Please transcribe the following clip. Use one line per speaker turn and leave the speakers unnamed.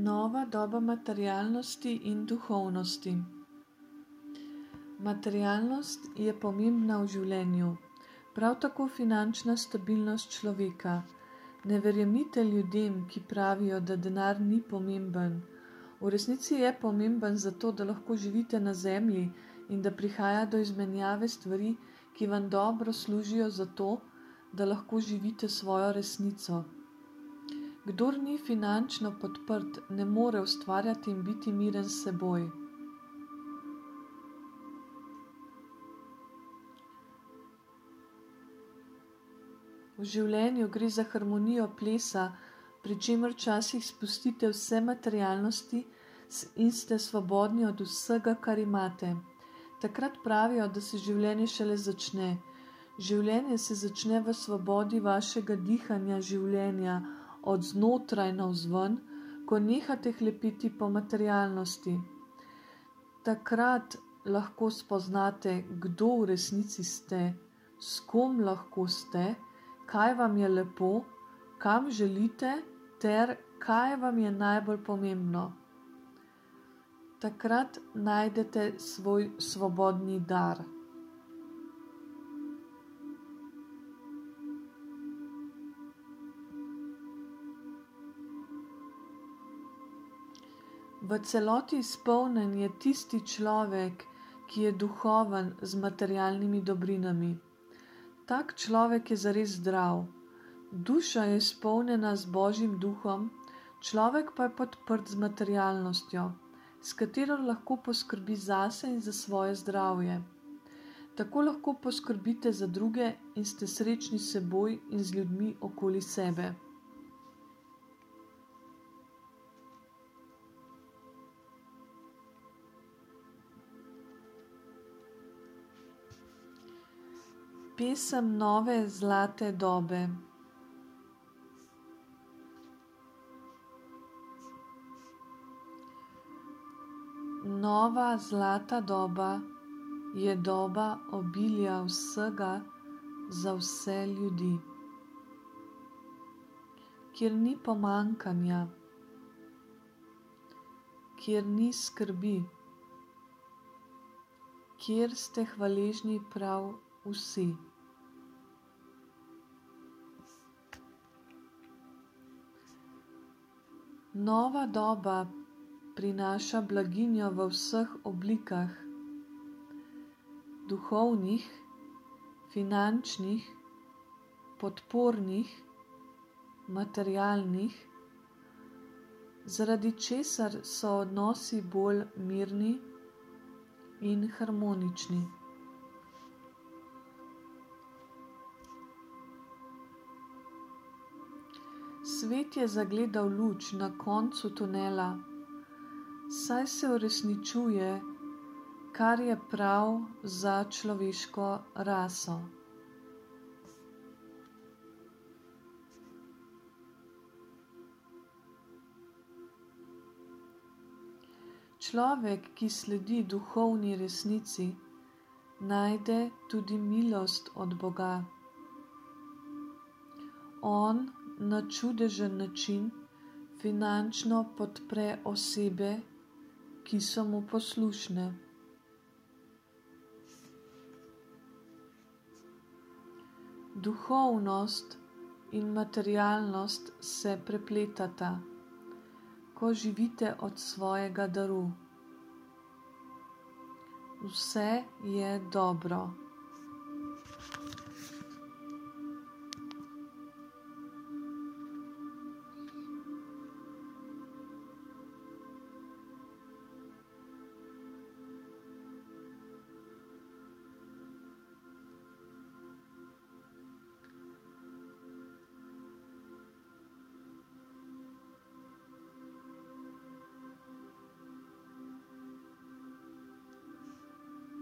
Nova doba materialnosti in duhovnosti. Materialnost je pomembna v življenju, prav tako finančna stabilnost človeka. Ne verjemite ljudem, ki pravijo, da denar ni pomemben. V resnici je pomemben zato, da lahko živite na zemlji in da prihaja do izmenjave stvari, ki vam dobro služijo za to, da lahko živite svojo resnico. Kdor ni finančno podprt, ne more ustvarjati in biti miren s seboj. V življenju gre za harmonijo plesa, pri čemer včasih spustite vse materialnosti in ste svobodni od vsega, kar imate. Takrat pravijo, da se življenje šele začne. Življenje se začne v svobodi vašega dihanja življenja od znotraj navzven, ko nehate hlepiti po materialnosti. Takrat lahko spoznate, kdo v resnici ste, s kom lahko ste, kaj vam je lepo, kam želite, ter kaj vam je najbolj pomembno. Takrat najdete svoj svobodni dar. V celoti izpolnjen je tisti človek, ki je duhoven z materialnimi dobrinami. Tak človek je zares zdrav. Duša je izpolnjena z Božjim duhom, človek pa je podprt z materialnostjo, s katero lahko poskrbi zase in za svoje zdravje. Tako lahko poskrbite za druge in ste srečni s seboj in z ljudmi okoli sebe. Pesem nove zlate dobe. Nova zlata doba je doba obilja vsega za vse ljudi, kjer ni pomankanja, kjer ni skrbi, kjer ste hvaležni prav vsi. Nova doba prinaša blaginjo v vseh oblikah, duhovnih, finančnih, podpornih, materialnih, zaradi česar so odnosi bolj mirni in harmonični. Svet je zagledal luč na koncu tunela, saj se uresničuje, kar je prav za človeško raso. Človek, ki sledi duhovni resnici, najde tudi milost od Boga. On na čudežen način finančno podpre osebe, ki so mu poslušne. Duhovnost in materialnost se prepletata, ko živite od svojega daru. Vse je dobro.